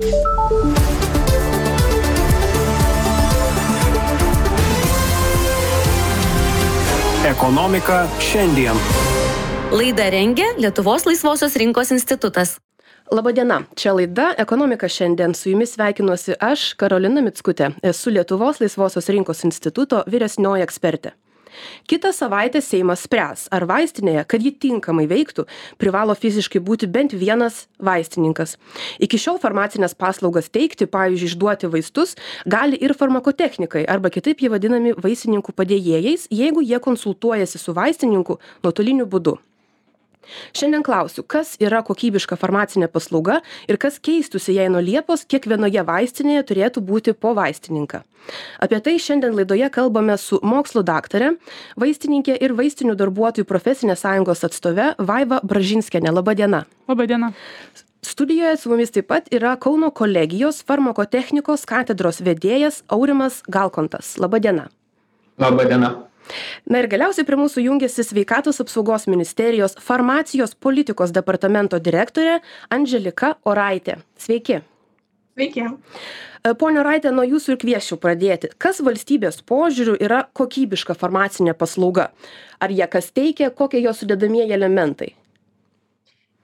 Ekonomika šiandien. Laidą rengia Lietuvos laisvosios rinkos institutas. Labadiena, čia laida Ekonomika šiandien. Su jumis sveikinuosi aš, Karolina Mitskutė. Esu Lietuvos laisvosios rinkos instituto vyresnioji ekspertė kitą savaitę seimas spręs ar vaistinėje kad ji tinkamai veiktų privalo fiziškai būti bent vienas vaistininkas. Iki šiol farmacines paslaugas teikti pavyzdžiui išduoti vaistus gali ir farmakotechnikai arba kitaip jie vadinami vaistininkų padėjėjais jeigu jie konsultuojasi su vaistininku nuotoliniu būdu šiandien klausiu kas yra kokybiška farmacinė paslauga ir kas keistųsi jei nuo liepos kiekvienoje vaistinėje turėtų būti po vaistininką. Apie tai šiandien laidoje kalbame su mokslų daktare vaistininke ir vaistinių darbuotojų profesinės sąjungos atstove vaiva bražinskiene laba diena. Laba diena. Studijoje su mumis taip pat yra Kauno kolegijos farmakotechnikos katedros vedėjas Aurimas Galkontas. Labadiena. Labadiena na ir galiausiai prie mūsų jungiasi sveikatos apsaugos ministerijos farmacijos politikos departamento direktorė andželika oraitė sveiki Sveiki. E, pone Raitė, nuo jūsų ir kvieščiau pradėti. Kas valstybės požiūrių yra kokybiška farmacinė paslauga? Ar jie kas teikia, kokie jo sudėdamieji elementai?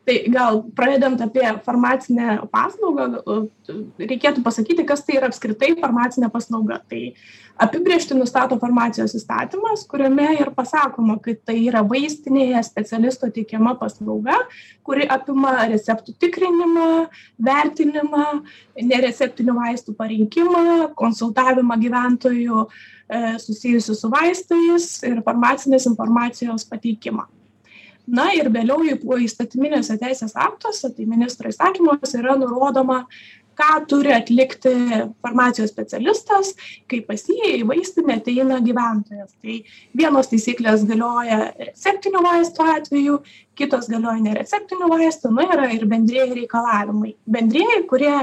Tai gal pradedant apie farmacinę paslaugą, reikėtų pasakyti, kas tai yra apskritai farmacinė paslauga. Tai apibriežti nustato farmacijos įstatymas, kuriame ir pasakoma, kad tai yra vaistinėje specialisto teikiama paslauga, kuri apima receptų tikrinimą, vertinimą, nereceptinių vaistų parinkimą, konsultavimą gyventojų e, susijusių su vaistais ir farmacinės informacijos pateikimą na ir vėliau įstatyminiuose teisės aktuose tai ministro įsakymuose yra nurodoma ką turi atlikti farmacijos specialistas kai pas jį į vaistinę ateina gyventojas. Tai vienos taisyklės galioja receptinių vaistų atveju kitos galioja nereceptinių vaistų na yra ir bendrieji reikalavimai. Bendrieji kurie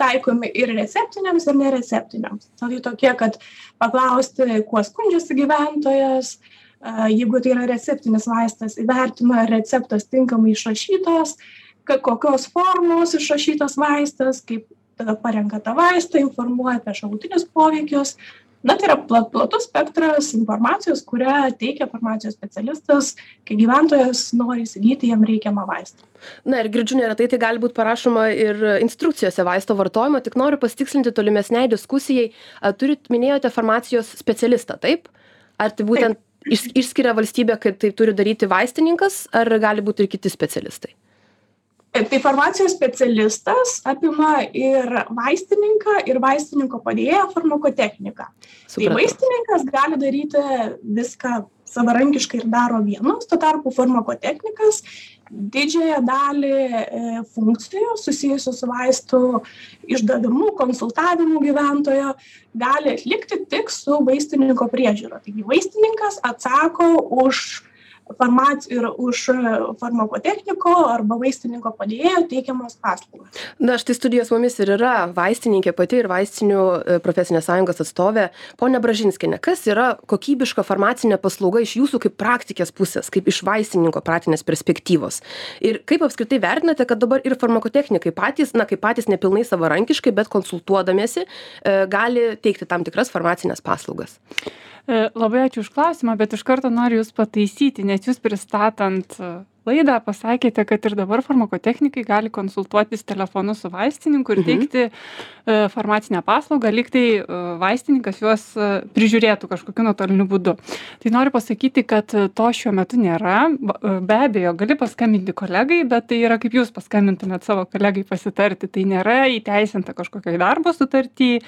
taikomi ir receptiniams ir nereceptiniams. Tai tokie kad paklausti kuo skundžiasi gyventojas jeigu tai yra receptinis vaistas įvertina ar receptas tinkamai išrašytas kokios formos išrašytas vaistas kaip tada parenka tą vaistą informuoja apie šalutinius poveikius. Na tai yra pla platus spektras informacijos kurią teikia farmacijos specialistas kai gyventojas nori įsigyti jam reikiamą vaistą. Na ir girdžiu neretai tai gali būt parašoma ir instrukcijose vaisto vartojimo tik noriu pasitikslinti tolimesnei diskusijai. Turit minėjote farmacijos specialistą taip? Ar tai būtent iš išskiria valstybė kad tai turi daryti vaistininkas ar gali būt ir kiti specialistai? Tai farmacijos specialistas apima ir vaistininką ir vaistininko padėjėją farmakotechniką tai vaistininkas gali daryti viską savarankiškai ir daro vienas tuo tarpu farmakotechnikas didžiąją dalį e, funkcijų susijusių su vaistų išdavimu konsultavimu gyventojo gali atlikti tik su vaistininko priežiūra. Taigi vaistininkas atsako už farmac ir už farmakotechniko arba vaistininko padėjėjo teikiamas paslaugas na štai studijoj su mumis ir yra vaistininkė pati ir vaistinių e, profesinės sąjungos atstovė ponia bražinskiene kas yra kokybiška farmacinė paslauga iš jūsų kaip praktikės pusės kaip iš vaistininko praktinės perspektyvos? Ir kaip apskritai vertinate kad dabar ir farmakotechnikai patys na kaip patys nepilnai savarankiškai bet konsultuodamiesi e, gali teikti tam tikras farmacines paslaugas? E, labai ačiū už klausimą, bet iš karto noriu Jūs pataisyti, nes Jūs pristatant laidą pasakėte kad ir dabar farmakotechnikai gali konsultuotis telefonu su vaistininku ir mhm. teikti e, farmacinę paslaugą lyg tai e, vaistininkas juos e, prižiūrėtų kažkokiu nuotoliniu būdu. Tai noriu pasakyti kad to šiuo metu nėra. Be abejo gali paskambinti kolegai bet tai yra kaip jūs paskambintumėt savo kolegai pasitarti. Tai nėra įteisinta kažkokioj darbo sutarty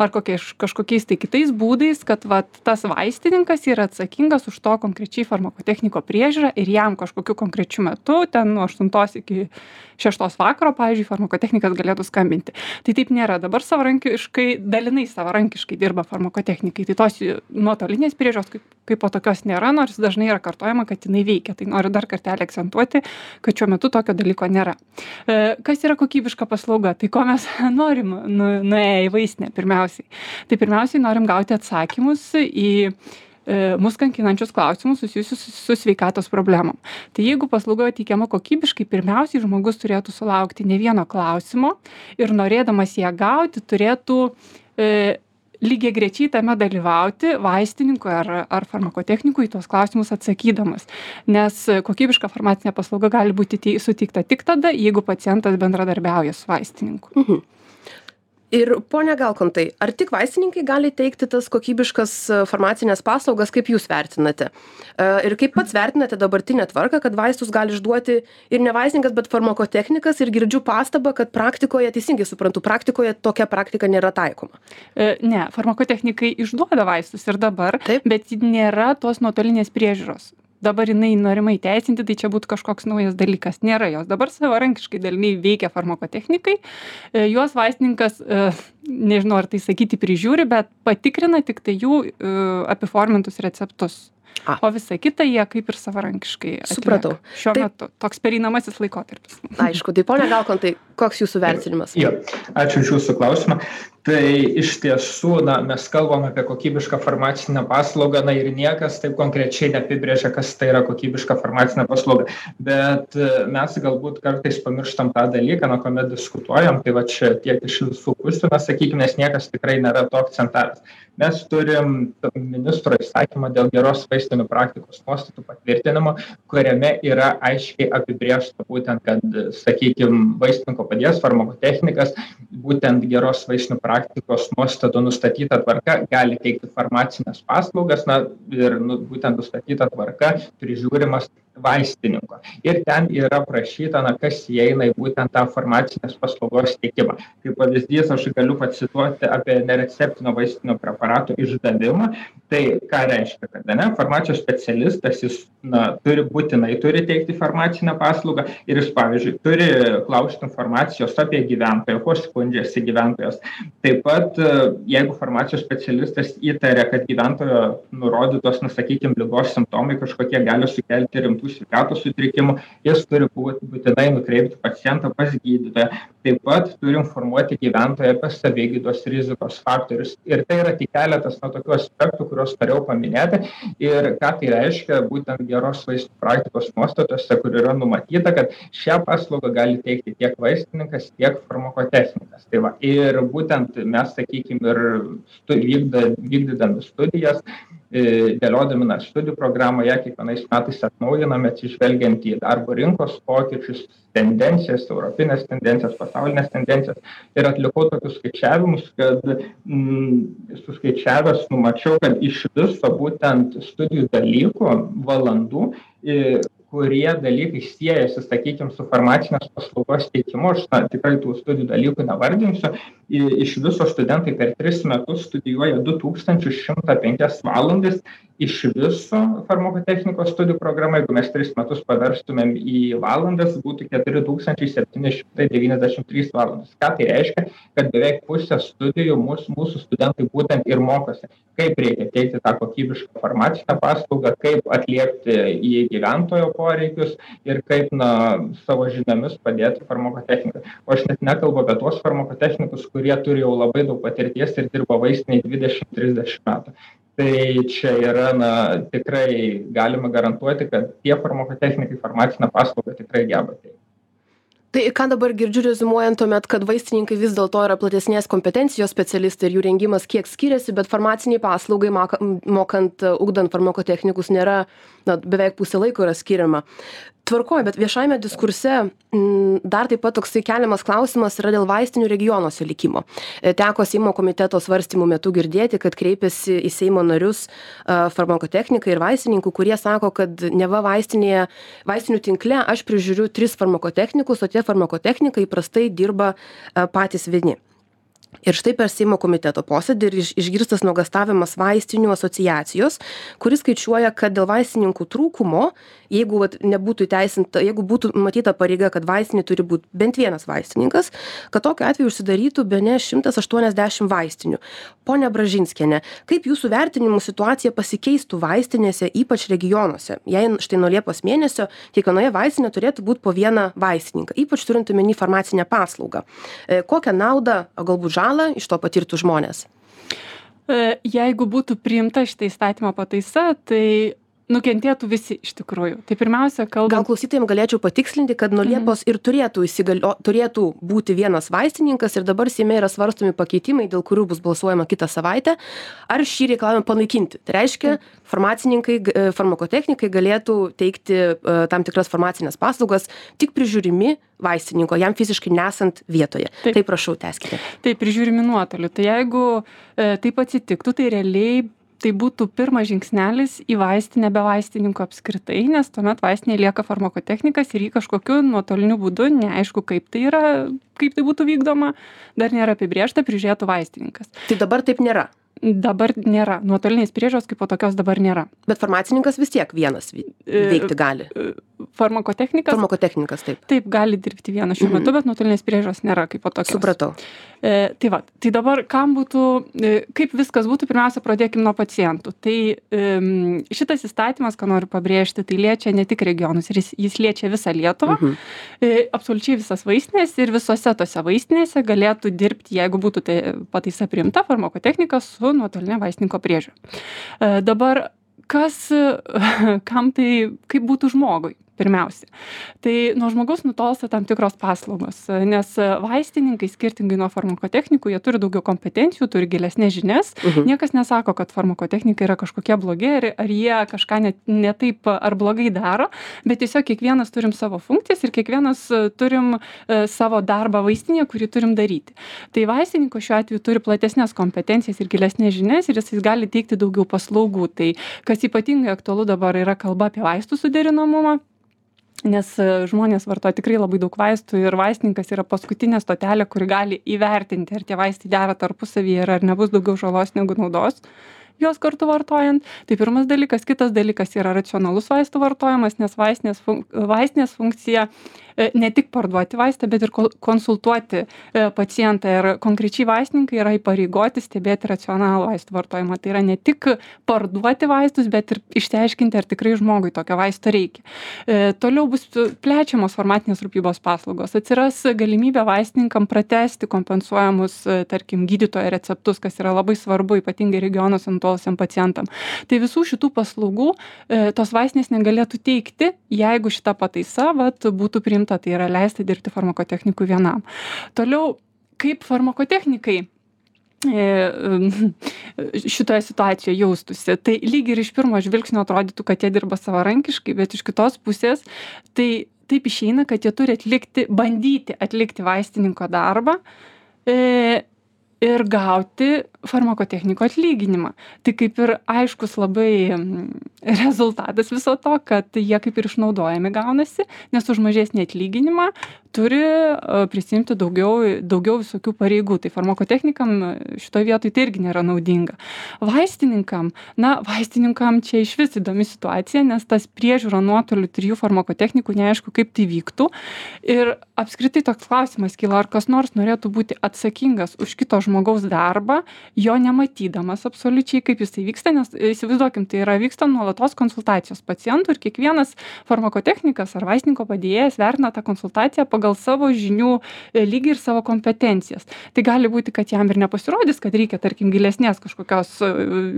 ar kokiais kažkokiais tai kitais būdais kad vat tas vaistininkas yra atsakingas už to konkrečiai farmakotechniko priežiūrą ir jam kažkokiu konkrečiu konkrečiu metu ten nuo aštuntos iki šeštos vakaro pavyzdžiui farmakotechnikas galėtų skambinti. Tai taip nėra. Dabar savarankiškai dalinai savarankiškai dirba farmakotechnikai. Tai tos nuotolinės priežiūros kaip kaipo tokios nėra nors dažnai yra kartojama kad jinai veikia. Tai noriu dar kartelį akcentuoti kad šiuo metu tokio dalyko nėra. E, kas yra kokybiška paslauga? Tai ko mes norim nu nuėję į vaistinę pirmiausiai? Tai pirmiausiai norim gauti atsakymus į mus kankinančius klausimus susijusius su, sveikatos problemom. Tai jeigu paslauga teikiama kokybiškai, pirmiausiai žmogus turėtų sulaukti ne vieno klausimo ir norėdamas ją gauti turėtų e, lygiai grečiai tame dalyvauti vaistininkui ar, ar farmakotechnikui tuos klausimus atsakydamas. Nes kokybiška farmacinė paslauga gali būti suteikta tik tada, jeigu pacientas bendradarbiauja su vaistininku. Mhm ir pone galkontai ar tik vaistininkai gali teikti tas kokybiškas e, farmacines paslaugas kaip jūs vertinate? E, ir kaip pats vertinate dabartinę tvarką kad vaistus gali išduoti ir ne vaistininkas bet farmakotechnikas? Ir girdžiu pastabą kad praktikoje teisingai suprantu praktikoje tokia praktika nėra taikoma. E, ne farmakotechnikai išduoda vaistus ir dabar bet nėra tos nuotolinės priežiūros dabar jinai norima įteisinti tai čia būtų kažkoks naujas dalykas nėra jos dabar savarankiškai daliniai veikia farmakotechnikai e, juos vaistininkas e, nežinau ar tai sakyti prižiūri bet patikrina tiktai jų e, apiformintus receptus A. O visa kita jie kaip ir savarankiškai. Atlieka. Supratau. Šiuo Taip. metu toks pereinamasis laikotarpis. Aišku, tai ponia Galkontai, koks jūsų vertinimas? Jo, ačiū už jūsų klausimą. Tai iš tiesų, na, mes kalbam apie kokybišką farmacinę paslaugą, na ir niekas taip konkrečiai neapibrėžia, kas tai yra kokybiška farmacinė paslauga. Bet e, mes galbūt kartais pamirštam tą dalyką, nuo kuomet diskutuojam, tai va čia tiek iš visų pusių, na, sakykime, nes niekas tikrai nėra to akcentavęs mes turim ministro įsakymą dėl geros vaistinių praktikos nuostatų patvirtinimo kuriame yra aiškiai apibrėžta būtent kad sakykim vaistininko padėjėjas farmakotechnikas būtent geros vaistinių praktikos nuostatų nustatyta tvarka gali teikti farmacines paslaugas na ir nu būtent nustatyta tvarka prižiūrimas vaistininko. Ir ten yra aprašyta na kas įeina į būtent tą farmacinės paslaugos teikimą kaip pavyzdys aš galiu pacituoti apie nereceptinio vaistinio preparato išdavimą. Tai ką reiškia kad ane farmacijos specialistas jis na turi būtinai turi teikti farmacinę paslaugą ir jis pavyzdžiui turi klausti informacijos apie gyventoją kuo skundžiasi gyventojas. Taip pat jeigu farmacijos specialistas įtaria kad gyventojo nurodytos na sakykim ligos simptomai kažkokie gali sukelti rimtų sveikatos sutrikimų jis turi būt būtinai nukreipti pacientą pas gydytoją taip pat turi informuoti gyventoją apie savigydos rizikos faktorius. Ir tai yra tik keletas na tokių aspektų kuriuos norėjau paminėti. Ir ką tai reiškia būtent geros vaistų praktikos nuostatose kur yra numatyta kad šią paslaugą gali teikti tiek vaistininkas tiek farmakotechnikas. Tai va ir būtent mes sakykim ir stu vykda vykdydami studijas e, dėliodami na studijų programą ją kiekvienais metais atnaujiname atsižvelgiant į darbo rinkos pokyčius tendencijas europines tendencijas pasaulines tendencijas. Ir atlikau tokius skaičiavimus kad mm, suskaičiavęs numačiau kad iš viso būtent studijų dalykų valandų kurie dalykai siejasi sakykim su farmacinės paslaugos teikimu aš na tikrai tų studijų dalykų nevardinsiu i iš viso studentai per tris metus studijuoja du tūkstančius šimtą penkias valandas. Iš viso farmakotechnikos studijų programa jeigu mes tris metus paverstumėm į valandas būtų keturi tūkstančiai septyni šimtai devyniasdešim trys valandos. Ką tai reiškia? Kad beveik pusę studijų mus mūsų studentai būtent ir mokosi kaip reikia teikti tą kokybišką farmacinę paslaugą kaip atliepti į gyventojo poreikius ir kaip na savo žiniomis padėti farmakotechnikai. O aš net nekalbu apie tuos farmakotechnikus kurie turi jau labai daug patirties ir dirba vaistinėj dvidešim trisdešim metų. Tai čia yra na tikrai galima garantuoti kad tie farmakotechnikai farmacinę paslaugą tikrai geba teikt tai ką dabar girdžiu reziumuojant tuomet kad vaistininkai vis dėlto yra platesnės kompetencijos specialistai ir jų rengimas kiek skiriasi bet farmacinei paslaugai maka mokant ugdant farmakotechnikus nėra na beveik pusė laiko yra skiriama tvarkoj bet viešajame diskurse m, dar taip pat toksai keliamas klausimas yra dėl vaistinių regionuose likimo. E, teko Seimo komiteto svarstymų metu girdėti, kad kreipiasi į Seimo narius farmakotechnikai ir vaistininkų, kurie sako, kad neva vaistinėje, vaistinių tinkle aš prižiūriu tris farmakotechnikus, o tie farmakotechnikai įprastai dirba patys vieni ir štai per seimo komiteto posėdį ir iš išgirstas nuogąstavimas vaistinių asociacijos kuri skaičiuoja kad dėl vaistininkų trūkumo jeigu vat nebūtų įteisinta jeigu būtų numatyta pareiga kad vaistinėj turi būt bent vienas vaistininkas kad tokiu atveju užsidarytų bene šimtas aštuoniasdešim vaistinių. Ponia bražinskiene kaip jūsų vertinimu situacija pasikeistų vaistinėse ypač regionuose? Jei štai nuo liepos mėnesio kiekvienoje vaistinėje turėtų būt po vieną vaistininką ypač turint omeny farmacinę paslaugą. E, kokią naudą o galbūt žalą iš to patirtų žmonės? E, jeigu būtų priimta šitą įstatymo pataisa, tai nukentėtų visi iš tikrųjų. Tai pirmiausia, Gal kalbant. klausytojams galėčiau patikslinti, kad nuo Liepos ir turėtų, įsigalio, turėtų būti vienas vaistininkas ir dabar Seime yra svarstomi pakeitimai, dėl kurių bus balsuojama kitą savaitę. Ar šį reikalavimą panaikinti? Tai reiškia, farmacininkai, g- e, farmakotechnikai galėtų teikti e, tam tikras farmacinės paslaugas tik prižiūrimi vaistininko, jam fiziškai nesant vietoje. Taip. Tai prašau, teskite. Tai prižiūrimi nuotoliu. Tai jeigu e, taip atsitiktų, tai realiai tai būtų pirmas žingsnelis į vaistinę be vaistininko apskritai, nes tuomet vaistinėje lieka farmakotechnikas ir jį kažkokiu nuotoliniu būdu, neaišku kaip tai yra, kaip tai būtų vykdoma, dar nėra apibriešta, prižiūrėtų vaistininkas. Tai dabar taip nėra. Dabar nėra, nuotolinės priežios kaip po tokios dabar nėra. Bet farmacininkas vis tiek vienas vi- E, veikti gali. Farmakotechnikas Farmakotechnikas, taip. taip gali dirbti vienas šiuo metu, bet nuotolinės priežios nėra kaip po tokios. Supratau. E, tai va, tai dabar kam būtų, e, kaip viskas būtų, pirmiausia, pradėkime nuo pacientų. Tai e, šitas įstatymas, ką noriu pabrėžti, tai liečia ne tik regionus, ir jis, jis liečia visą Lietuvą, Mhm. e, absoliučiai visas vaistinės ir visose tose vaistinėse galėtų dirbti, jeigu būtų tai pataisa priimta, farmakotechnika su nuotolinė vaistininko priežiūra. E, dabar kas, kam tai, kaip būtų žmogui? Pirmiausia, tai nuo žmogaus nutolsta tam tikros paslaugos, nes vaistininkai skirtingai nuo farmakotechnikų, jie turi daugiau kompetencijų, turi gilesnės žinias. Mhm. Niekas nesako, kad farmakotechnikai yra kažkokie blogi ar, ar jie kažką ne, ne taip ar blogai daro, bet tiesiog kiekvienas turim savo funkcijas ir kiekvienas e, turim e, savo darbą vaistinėje, kurį turim daryti. Tai vaistininko šiuo atveju turi platesnės kompetencijas ir gilesnės žinias ir jis gali teikti daugiau paslaugų. Tai kas ypatingai aktualu dabar yra kalba apie vaistų suderinamumą nes e, žmonės vartoja tikrai labai daug vaistų ir vaistininkas yra paskutinė stotelė, kuri gali įvertinti, ar tie vaistai dera tarpusavyje ir ar nebus daugiau žalos negu naudos juos kartu vartojant. Tai pirmas dalykas. Kitas dalykas yra racionalus vaistų vartojimas, nes vaistinės, fun vaistinės funkcija ne tik parduoti vaistą, bet ir konsultuoti e, pacientą. Ir konkrečiai vaistininkai yra įpareigoti stebėti racionalų vaistų vartojimą. Tai yra ne tik parduoti vaistus, bet ir išsiaiškinti, ar tikrai žmogui tokio vaisto reikia. E, Toliau bus plečiamos formatinės rūpybos paslaugos. Atsiras galimybė vaistininkam pratesti kompensuojamus, e, tarkim, gydytojo receptus, kas yra labai svarbu, ypatingai regionuose nutolusiam pacientam. Tai visų šitų paslaugų e, tos vaistinės negalėtų teikti, jeigu šita pataisa vat, būtų priimta, tai yra leista dirbti farmakotechnikui vienam. Toliau, kaip farmakotechnikai e, šitoje situacijoje jaustųsi. Tai lyg ir iš pirmo žvilgsnio atrodytų, kad jie dirba savarankiškai, bet iš kitos pusės tai taip išeina, kad jie turi atlikti, bandyti atlikti vaistininko darbą e, ir gauti farmakotechniko atlyginimą. Tai kaip ir aiškus labai mm, rezultatas viso to, kad jie kaip ir išnaudojami gaunasi, nes už mažesnį atlyginimą turi e, prisimti daugiau, daugiau visokių pareigų. Tai farmakotechnikam šitoje vietoje tai irgi nėra naudinga. Vaistininkam, na, vaistininkam čia iš vis įdomi situacija, nes tas priežiūro nuotoliu trijų farmakotechnikų neaišku, kaip tai vyktų. Ir apskritai toks klausimas kyla, ar kas nors norėtų būti atsakingas už kito žmogaus darbą, jo nematydamas absoliučiai, kaip jisai vyksta, nes įsivaizduokim, tai yra vyksta nuolatos konsultacijos pacientų ir kiekvienas farmakotechnikas ar vaistininko padėjėjas vertina tą konsultaciją pagal savo žinių e, lygį ir savo kompetencijas. Tai gali būti, kad jam ir nepasirodys, kad reikia, tarkim, gilesnės kažkokios, e,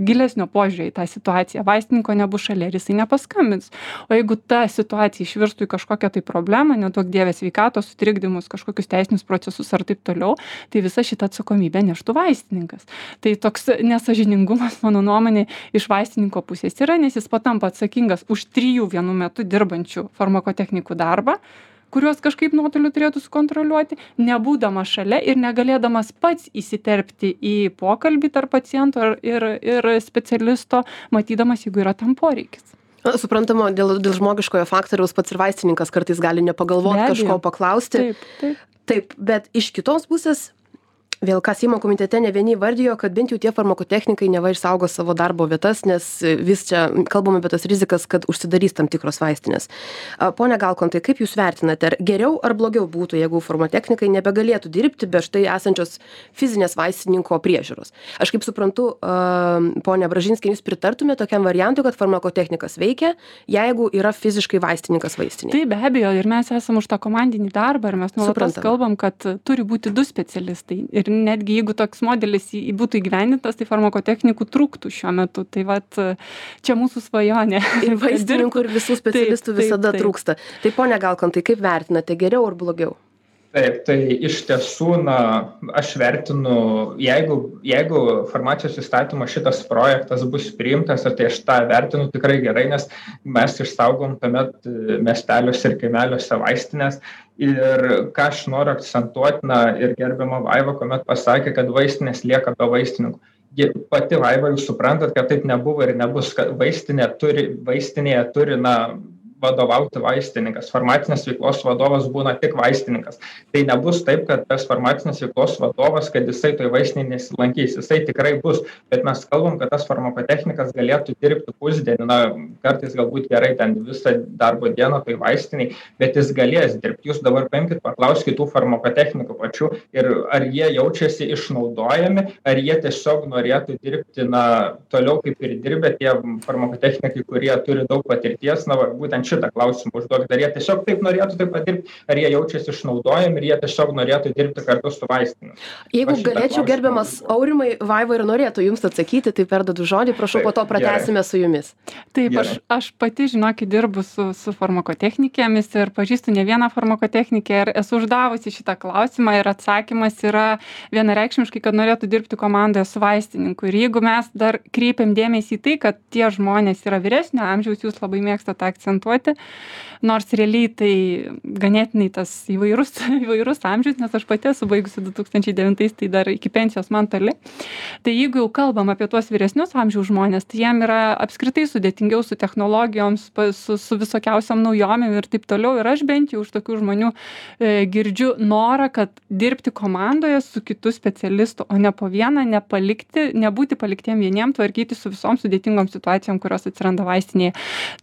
gilesnio požiūrį į tą situaciją. Vaistininko nebus šalia ir jisai nepaskambins. O jeigu ta situacija išvirstų į kažkokią tai problemą, nedaug dievės sveikatos sutrikdymus, kažkokius teisinius procesus ar taip toliau, tai visa šita atsakomybė neštų vaistininkas. Tai toks nesažiningumas, mano nuomonė, iš vaistininko pusės yra, nes jis patampa atsakingas už trijų vienu metu dirbančių farmakotechnikų darbą kuriuos kažkaip nuotoliu turėtų sukontroliuoti, nebūdamas šalia ir negalėdamas pats įsiterpti į pokalbį tarp paciento ir, ir, specialisto, matydamas, jeigu yra tam poreikis. Na, Suprantama, dėl, dėl žmogiškojo faktoriaus pats ir vaistininkas kartais gali abejo. kažko paklausti. Taip, taip. Taip, bet iš kitos pusės, vėl ką Seimo komitete ne vieni vardijo, kad bent jau tie farmakotechnikai neva išsaugo savo darbo vietas, nes vis čia kalbame apie tas rizikas, kad užsidarys tam tikros vaistinės. Pone Galkontai, kaip Jūs vertinate, ar geriau ar blogiau būtų, jeigu farmakotechnikai nebegalėtų dirbti be štai esančios fizinės vaistininko priežiūros? Aš kaip suprantu, a, ponia Bražinskė, Jūs pritartumėte tokiam variantui, kad farmakotechnikas veikia, jeigu yra fiziškai vaistininkas vaistinėje? Taip, be abejo, ir mes esame už tą komandinį darbą ir mes nuolatos kalbam, kad turi būti du specialistai ir netgi jeigu toks modelis į, būtų įgyvendintas, tai farmakotechnikų trūktų šiuo metu. Tai vat, čia mūsų svajonė. Ir vaistininkų, ir visų specialistų taip, visada taip, taip. trūksta. Tai ponia Galkontai, kaip vertinate, geriau ar blogiau? Taip tai iš tiesų na aš vertinu jeigu jeigu farmacijos įstatymo šitas projektas bus priimtas ir tai aš tą vertinu tikrai gerai nes mes išsaugom tuomet miesteliuose ir kaimeliuose vaistines ir ką aš noriu akcentuot na ir gerbiama vaiva kuomet pasakė kad vaistinės lieka be vaistininkų. Ji pati vaiva jūs suprantat kad taip nebuvo ir nebus kad vaistinė turi vaistinėje turi na vadovauti vaistininkas. Farmacinės veiklos vadovas būna tik vaistininkas. Tai nebus taip kad tas farmacinės veiklos vadovas kad jisai toj vaistinėj nesilankys. Jisai tikrai bus bet mes kalbam kad tas farmakotechnikas galėtų dirbti pusdienį. Na kartais galbūt gerai ten visą darbo dieną toj vaistinėj bet jis galės dirbt jūs dabar paimkit paklauskit tų farmakotechnikų pačių ir ar jie jaučiasi išnaudojami ar jie tiesiog norėtų dirbti na toliau kaip ir dirbę tie farmakotechnikai kurie turi daug patirties. Na va būtent šitą klausimą užduokit ar jie tiesiog taip norėtų taip pat dirbt ar jie jaučiasi išnaudojami ir jie tiesiog norėtų dirbti kartu su vaistine jeigu galėčiau gerbiamas aurimai vaiva ir norėtų jums atsakyti tai perduodu žodį prašau po to pratęsime su jumis. Taip aš aš pati žinokit dirbu su su farmakotechnikėmis ir pažįstu ne vieną farmakotechnikę ir esu uždavusi šitą klausimą ir atsakymas yra vienareikšmiškai kad norėtų dirbti komandoje su vaistininku. Ir jeigu mes dar kreipiam dėmesį į tai kad tie žmonės yra vyresnio amžiaus jūs labai mėgstat tą akcentuoti investuoti, nors realiai tai ganėtinai tas įvairus, įvairus amžius, nes aš pati esu baigusi 2009, tai dar iki pensijos man toli. Tai jeigu jau kalbam apie tuos vyresnius amžiaus žmonės, tai jiem yra apskritai sudėtingiau su technologijoms, su, su visokiausiam naujomėm ir taip toliau. Ir aš bent jau už tokių žmonių e, girdžiu norą, kad dirbti komandoje su kitu specialistu, o ne po vieną, nepalikti, nebūti paliktiem vieniem, tvarkyti su visom sudėtingom situacijom, kurios atsiranda vaistinėje.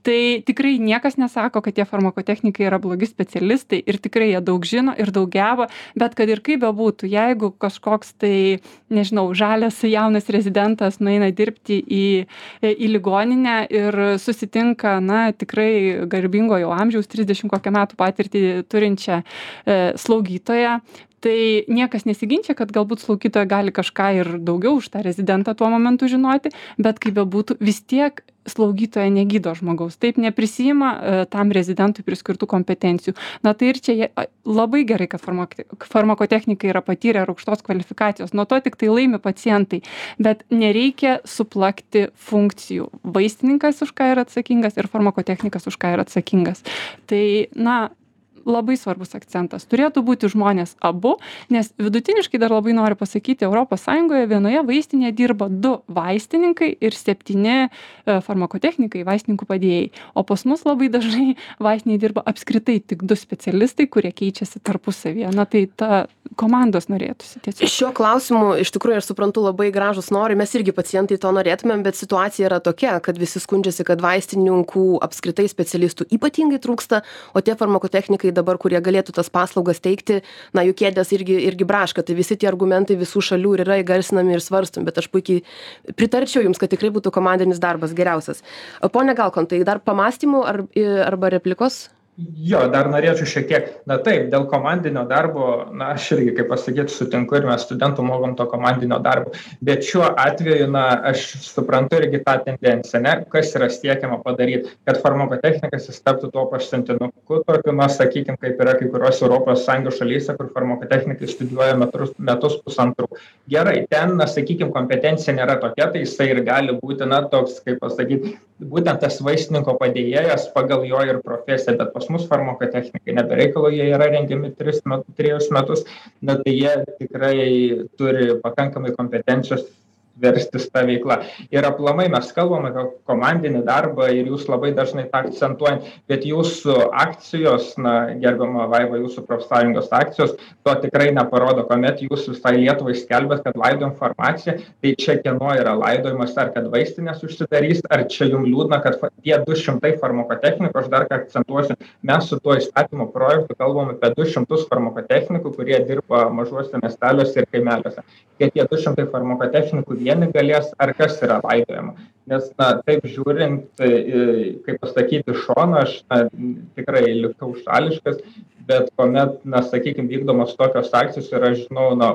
Tai tikrai niekas nesako kad tie farmakotechnikai yra blogi specialistai ir tikrai jie daug žino ir daug geba bet kad ir kaip bebūtų jeigu kažkoks tai nežinau žalias jaunas rezidentas nueina dirbti į į ligoninę ir susitinka na tikrai garbingo jau amžiaus trisdešim kokią metų patirtį turinčią e, slaugytoją tai niekas nesiginčia kad galbūt slaugytoja gali kažką ir daugiau už tą rezidentą tuo momentu žinoti bet kaip bebūtų vis tiek slaugytoja negydo žmogaus. Taip neprisiima e, tam rezidentui priskirtų kompetencijų. Na tai ir čia jie labai gerai kad farmak farmakotechnikai yra patyrę ir aukštos kvalifikacijos. Nuo to tiktai laimi pacientai. Bet nereikia suplakti funkcijų. Vaistininkas už ką yra atsakingas ir farmakotechnikas už ką yra atsakingas. Tai na labai svarbus akcentas. Turėtų būti žmonės abu nes vidutiniškai dar labai noriu pasakyti europos sąjungoje vienoje vaistinėje dirba du vaistininkai ir septyni e, farmakotechnikai vaistininkų padėjėjai. O pas mus labai dažnai vaistinėj dirba apskritai tik du specialistai kurie keičiasi tarpusavyje. Na tai ta komandos norėtųsi tiesiog. Šiuo klausimu iš tikrųjų aš suprantu labai gražūs norai mes irgi pacientai to norėtumėm bet situacija yra tokia kad visi skundžiasi kad vaistininkų apskritai specialistų ypatingai trūksta o tie farmakotechnikai dabar kurie galėtų tas paslaugas teikti na jų kėdės irgi irgi braška. Tai visi tie argumentai visų šalių ir yra įgarsinami ir svarstomi bet aš puikiai pritarčiau jums kad tikrai būtų komandinis darbas geriausias. Pone galkontai dar pamąstymų ar arba replikos jo dar norėčiau šiek tiek na taip dėl komandinio darbo na aš irgi kaip pasakyt sutinku ir mes studentų mokom to komandinio darbo. Bet šiuo atveju na aš suprantu irgi tą tendenciją ane kas yra siekiama padaryt kad farmakotechnikas jis taptų tuo pasiuntinuku tokiu na sakykim kaip yra kai kuriose europos sąjungos šalyse kur farmakotechnikai studijuoja metrus metus pusantrų. Gerai ten na sakykim kompetencija nėra tokia tai jisai ir gali būti na toks kaip pasakyt būtent tas vaistininko padėjėjas pagal jo ir profesiją bet pas mus farmakotechnikai. Ne be reikalo jie yra rengiami tris met trejus metus na tai jie tikrai turi pakankamai kompetencijos verstis ta veikla. Ir aplamai mes kalbam apie komandinį darbą ir jūs labai dažnai tą akcentuojat bet jūsų akcijos na gerbiama vaiva jūsų profsąjungos akcijos to tikrai neparodo kuomet jūs visai lietuvai skelbiat kad laidojam farmaciją tai čia kieno yra laidojimas ar kad vaistinės užsidarys ar čia jum liūdna kad tie du šimtai farmakotechnikų aš dar kartą akcentuosiu mes su tuo įstatymo projektu kalbam apie du šimtus farmakotechnikų kurie dirba mažuose miesteliuose ir kaimeliuose. Kad tie du šimtai farmakotechnikų vieni galės ar kas yra laidojama. Nes na taip žiūrint kaip pasakyt iš šono aš na tikrai likau šališkas bet kuomet na sakykim vykdomos tokios akcijos ir aš žinau na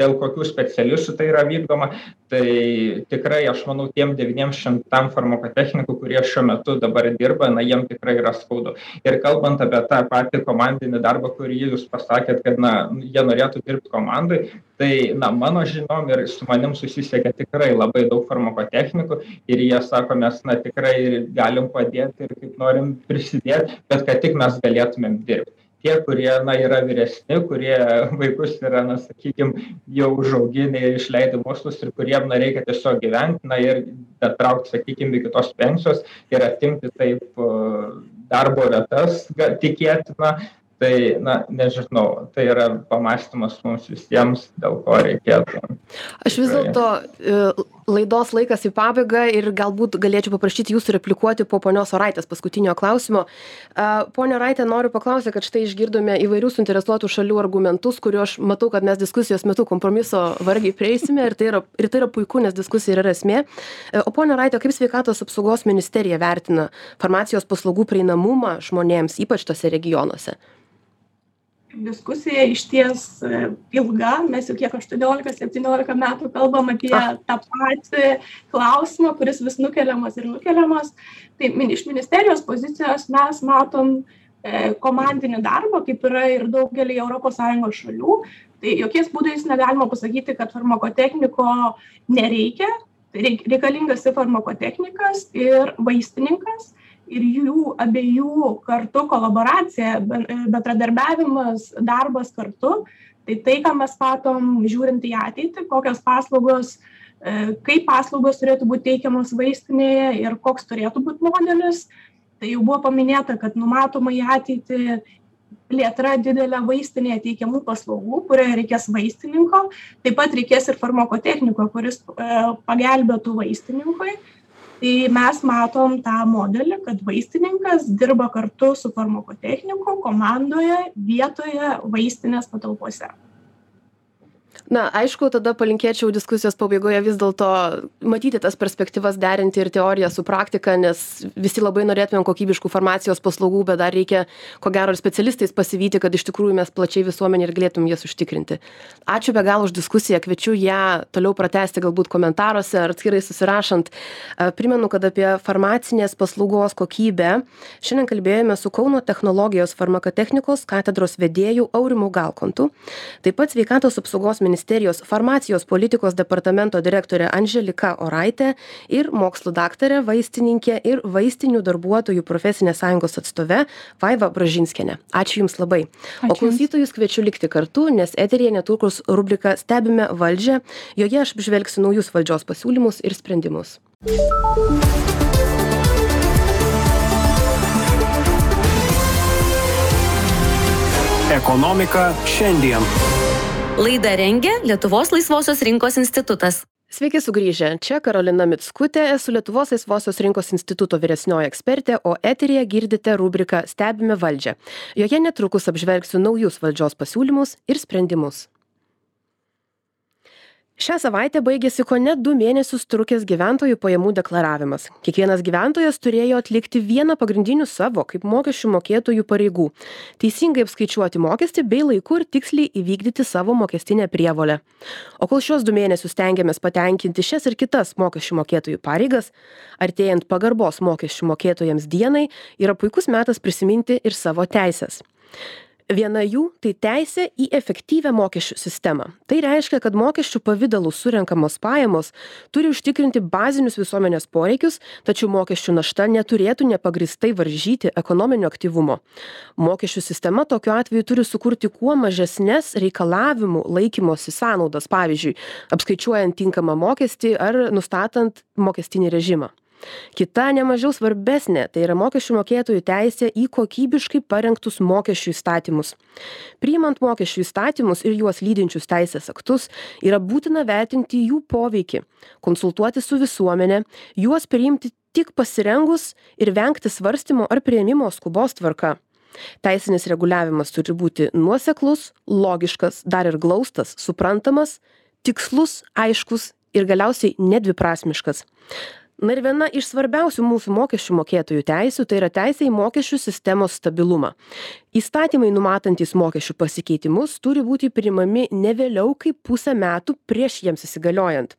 dėl kokių specialistų tai yra vykdoma tai tikrai aš manau tiem devyniem šimtam farmakotechnikų kurie šiuo metu dabar dirba na jiem tikrai yra skaudu. Ir kalbant apie tą patį komandinį darbą kurį jūs pasakėt kad na jie norėtų dirbt komandoj tai na mano žiniom ir su manim susisiekia tikrai labai daug farmakotechnikų ir jie sako mes na tikrai galim padėt ir kaip norim prisidėt bet kad tik mes galėtumėm dirbt tie kurie yra vyresni kurie vaikus yra na sakykim jau užauginę ir išleidę į mokslus ir kuriem na reikia tiesiog gyvent na ir datraukt sakykim iki tos pensijos ir atimti taip darbo vietas tikėtina tai na nežinau tai yra pamąstymas mums visiems dėl ko reikėtų. Aš vis dėlto e, laidos laikas į pabaigą ir galbūt galėčiau paprašyti jūsų replikuoti po ponios oraitės paskutinio klausimo. Ponia oraite noriu paklausti kad štai išgirdome įvairių suinteresuotų šalių argumentus kurių aš matau kad mes diskusijos metu kompromiso vargiai prieisime ir tai yra ir tai yra puiku nes diskusija yra esmė. E, o ponia oraite kaip sveikatos apsaugos ministerija vertina farmacijos paslaugų prieinamumą žmonėms ypač tuose regionuose diskusija išties e, ilga. Mes jau kiek aštuoniolika septyniolika metų kalbam apie tą patį klausimą kuris vis nukeliamas ir nukeliamas. Tai iš ministerijos pozicijos mes matom e, komandinį darbą kaip yra ir europos sąjungos šalių. Tai jokiais būdais negalima pasakyti kad farmakotechniko nereikia. Reik reikalingas ir farmakotechnikas ir vaistininkas ir jų abiejų kartu kolaboracija bendradarbiavimas darbas kartu tai tai ką mes matom žiūrint į ateitį kokios paslaugos e, kaip paslaugos turėtų būt teikiamos vaistinėje ir koks turėtų būt modelis. Tai jau buvo paminėta kad numatoma į ateitį plėtra didelė vaistinėje teikiamų paslaugų kurioje reikės vaistininko taip pat reikės ir farmakotechniko kuris e, pagelbėtų vaistininkui tai mes matom tą modelį kad vaistininkas dirba kartu su farmakotechniku komandoje vietoje vaistinės patalpose na aišku tada palinkėčiau diskusijos pabaigoje vis dėlto matyti tas perspektyvas derinti ir teoriją su praktika nes visi labai norėtumėm kokybiškų farmacijos paslaugų bet dar reikia ko gero ir specialistais pasivyti kad iš tikrųjų mes plačiai visuomenei ir galėtum jas užtikrinti. Ačiū be galo už diskusiją kviečiu ją toliau pratęsti galbūt komentaruose ar atskirai susirašant. Primenu kad apie farmacinės paslaugos kokybę šiandien kalbėjome su kauno technologijos farmakotechnikos katedros vedėju aurimu galkontu taip pat sveikatos apsaugos ministerijos farmacijos politikos departamento direktorė Anželika Oraitė ir mokslų daktarė, vaistininkė ir vaistinių darbuotojų profesinės sąjungos atstove Vaiva Bražinskienė. Ačiū Jums labai. Ačiū o klausytojus kviečiu likti kartu, nes eterija netrukus rubrika Stebime valdžią, joje aš apžvelgsiu naujus valdžios pasiūlymus ir sprendimus. Ekonomika šiandien. Laidą rengia Lietuvos laisvosios rinkos institutas. Sveiki sugrįžę. Čia Karolina Mitskutė, esu Lietuvos laisvosios rinkos instituto vyresnioji ekspertė, o eterija girdite rubriką Stebime valdžią. Joje netrukus apžvelgsiu naujus valdžios pasiūlymus ir sprendimus šią savaitę baigėsi kone du mėnesius trukęs gyventojų pajamų deklaravimas. Kiekvienas gyventojas turėjo atlikti vieną pagrindinių savo kaip mokesčių mokėtojų pareigų teisingai apskaičiuoti mokestį bei laiku ir tiksliai įvykdyti savo mokestinę prievolę. O kol šiuos du mėnesius stengiamės patenkinti šias ir kitas mokesčių mokėtojų pareigas artėjant pagarbos mokesčių mokėtojams dienai yra puikus metas prisiminti ir savo teises viena jų tai teisė į efektyvią mokesčių sistemą. Tai reiškia kad mokesčių pavidalu surenkamos pajamos turi užtikrinti bazinius visuomenės poreikius tačiau mokesčių našta neturėtų nepagrįstai varžyti ekonominio aktyvumo. Mokesčių sistema tokiu atveju turi sukurti kuo mažesnes reikalavimų laikymosi sąnaudas pavyzdžiui apskaičiuojant tinkamą mokestį ar nustatant mokestinį režimą kita nemažiau svarbesnė tai yra mokesčių mokėtojų teisė į kokybiškai parengtus mokesčių įstatymus. Priimant mokesčių įstatymus ir juos lydinčius teisės aktus yra būtina vertinti jų poveikį konsultuotis su visuomene juos priimti tik pasirengus ir vengti svarstymo ar priėmimo skubos tvarka. Teisinis reguliavimas turi būti nuoseklus logiškas dar ir glaustas suprantamas tikslus aiškus ir galiausiai nedviprasmiškas na ir viena iš svarbiausių mūsų mokesčių mokėtojų teisių tai yra teisė į mokesčių sistemos stabilumą. Įstatymai numatantys mokesčių pasikeitimus turi būti priimami ne vėliau kaip pusę metų prieš jiems įsigaliojant.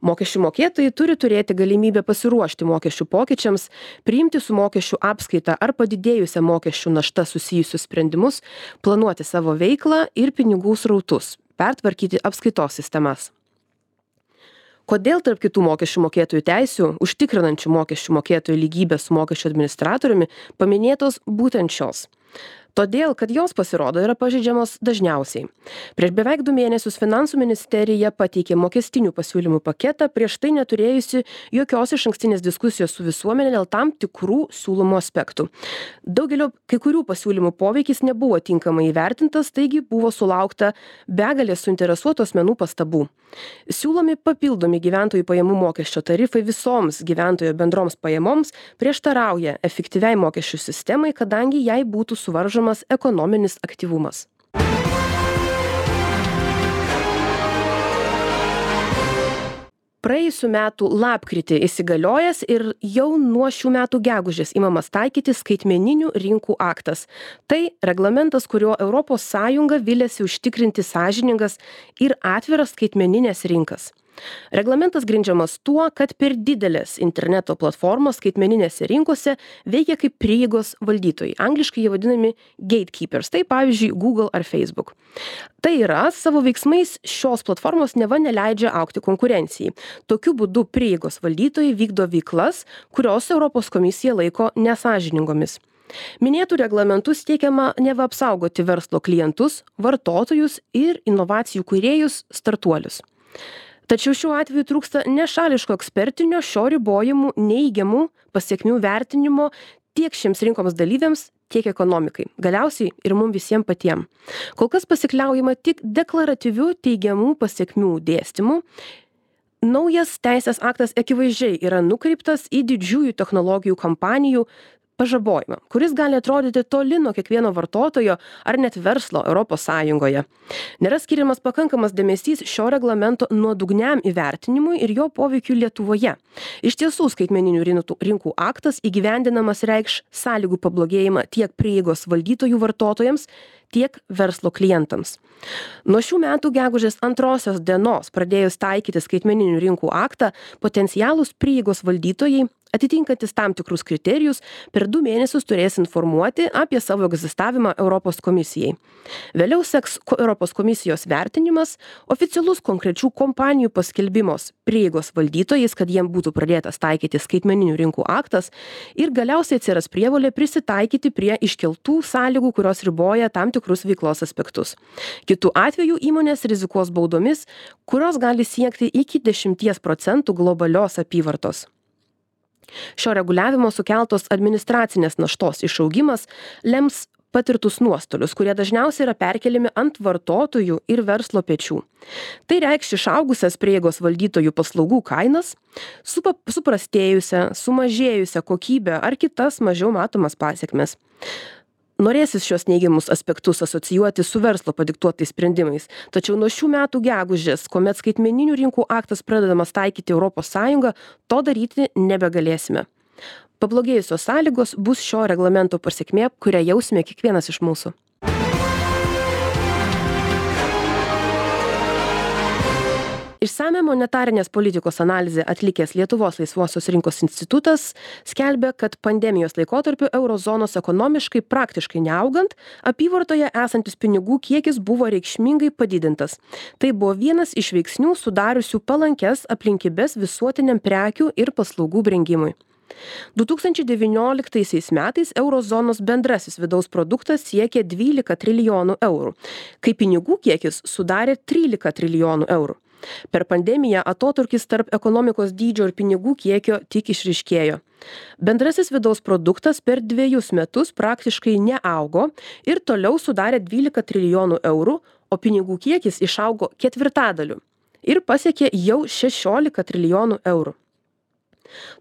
Mokesčių mokėtojai turi turėti galimybę pasiruošti mokesčių pokyčiams priimti su mokesčių apskaita ar padidėjusia mokesčių našta susijusius sprendimus planuoti savo veiklą ir pinigų srautus pertvarkyti apskaitos sistemas kodėl tarp kitų mokesčių mokėtojų teisių užtikrinančių mokesčių mokėtojų lygybę su mokesčių administratoriumi paminėtos būtent šios todėl kad jos pasirodo yra pažeidžiamos dažniausiai. Prieš beveik du mėnesius finansų ministerija pateikė mokestinių pasiūlymų paketą prieš tai neturėjusi jokios išankstinės diskusijos su visuomene dėl tam tikrų siūlomų aspektų. Daugelio kai kurių pasiūlymų poveikis nebuvo tinkamai įvertintas taigi buvo sulaukta begalės suinteresuotų asmenų pastabų. Siūlomi papildomi gyventojų pajamų mokesčio tarifai visoms gyventojo bendroms pajamoms prieštarauja efektyviai mokesčių sistemai kadangi jai būtų suvaržomas varžomas ekonominis aktyvumas. Praėjusiu metu lapkritį įsigaliojęs ir jau nuo šių metų gegužės įmamas taikyti skaitmeninių rinkų aktas. Tai reglamentas, kuriuo ES vilėsi užtikrinti sąžiningas ir atviras skaitmeninės rinkas reglamentas grindžiamas tuo kad per didelės interneto platformos skaitmeninėse rinkose veikia kaip prieigos valdytojai. Angliškai jie vadinami gatekeepers tai pavyzdžiui google ar facebook. Tai yra savo veiksmais šios platformos neva neleidžia augti konkurencijai. Tokiu būdu prieigos valdytojai vykdo veiklas kurios europos komisija laiko nesąžiningomis minėtu reglamentu siekiama neva apsaugoti verslo klientus vartotojus ir inovacijų kūrėjus startuolius tačiau šiuo atveju trūksta nešališko ekspertinio šio ribojimų neigiamų pasekmių vertinimo tiek šiems rinkoms dalyviams tiek ekonomikai. Galiausiai ir mum visiem patiem. Kol kas pasikliaujama tik deklaratyviu teigiamų pasekmių dėstymu. Naujas teisės aktas akivaizdžiai yra nukreiptas į didžiųjų technologijų kompanijų pažabojimą kuris gali atrodyti toli nuo kiekvieno vartotojo ar net verslo europos sąjungoje. Nėra skiriamas pakankamas dėmesys šio reglamento nuodugniam įvertinimui ir jo poveikiui lietuvoje. Iš tiesų skaitmeninių rinkų aktas įgyvendinamas reikš sąlygų pablogėjimą tiek prieigos valdytojų vartotojams tiek verslo klientams. Nuo šių metų gegužės antrosios dienos pradėjus taikyti skaitmeninių rinkų aktą potencialūs prieigos valdytojai atitinkantys tam tikrus kriterijus per du mėnesius turės informuoti apie savo egzistavimą europos komisijai. Vėliau seks europos komisijos vertinimas oficialus konkrečių kompanijų paskelbimas prieigos valdytojais kad jiem būtų pradėtas taikyti skaitmeninių rinkų aktas ir galiausiai atsiras prievolė prisitaikyti prie iškeltų sąlygų kurios riboja tam tikrus veiklos aspektus. Kitu atveju įmonės rizikuos baudomis kurios gali siekti iki dešimties procentų globalios apyvartos šio reguliavimo sukeltos administracinės naštos išaugimas lems patirtus nuostolius kurie dažniausiai yra perkeliami ant vartotojų ir verslo pečių. Tai reikš išaugusias prieigos valdytojų paslaugų kainas suprastėjusią sumažėjusią kokybę ar kitas mažiau matomas pasekmes norėsis šiuos neigiamus aspektus asocijuoti su verslo padiktuotais sprendimais. Tačiau nuo šių metų gegužės kuomet skaitmeninių rinkų aktas pradedamas taikyti europos sąjunga to daryti nebegalėsime. Pablogėjusios sąlygos bus šio reglamento pasekmė kurią jausime kiekvienas iš mūsų išsamią monetarinės politikos analizę atlikęs lietuvos laisvosios rinkos institutas skelbia kad pandemijos laikotarpiu euro zonos ekonomiškai praktiškai neaugant apyvartoje esantis pinigų kiekis buvo reikšmingai padidintas. Tai buvo vienas iš veiksnių sudariusių palankias aplinkybes visuotiniam prekių ir paslaugų brangimui du tūkstančiai devynioliktaisiais metais euro zonos bendrasis vidaus produktas siekė dvylika trilijonų eurų kai pinigų kiekis sudarė trylika trilijonų eurų per pandemiją atotrūkis tarp ekonomikos dydžio ir pinigų kiekio tik išryškėjo. Bendrasis vidaus produktas per dvejus metus praktiškai neaugo ir toliau sudarė dvylika trilijonų eurų o pinigų kiekis išaugo ketvirtadaliu ir pasiekė jau šešiolika trilijonų eurų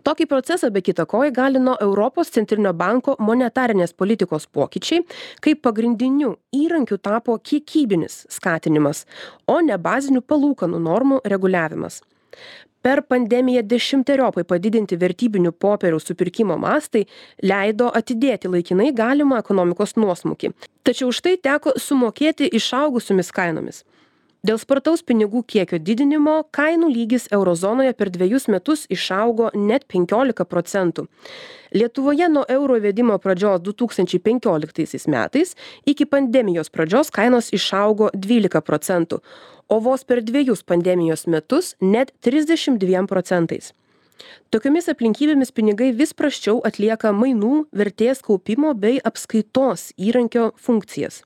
tokį procesą be kita ko įgalino europos centrinio banko monetarinės politikos pokyčiai kai pagrindiniu įrankiu tapo kiekybinis skatinimas o ne bazinių palūkanų normų reguliavimas. Per pandemiją dešimteriopai padidinti vertybinių popierių supirkimo mastai leido atidėti laikinai galimą ekonomikos nuosmukį. Tačiau už tai teko sumokėti išaugusiomis kainomis dėl spartaus pinigų kiekio didinimo kainų lygis euro zonoje per dvejus metus išaugo net penkiolika procentų. Lietuvoje nuo euro įvedimo pradžios du tūkstančiai penkioliktaisiais metais iki pandemijos pradžios kainos išaugo dvylika procentų o vos per dvejus pandemijos metus net trisdešim dviem procentais tokiomis aplinkybėmis pinigai vis prasčiau atlieka mainų vertės kaupimo bei apskaitos įrankio funkcijas.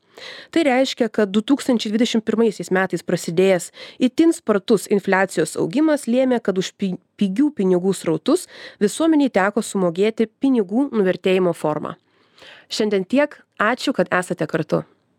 Tai reiškia kad du tūkstančiai dvidešim pirmaisiais metais prasidėjęs itin spartus infliacijos augimas lėmė kad už pi pigių pinigų srautus visuomenei teko sumokėti pinigų nuvertėjimo forma šiandien tiek. Ačiū kad esate kartu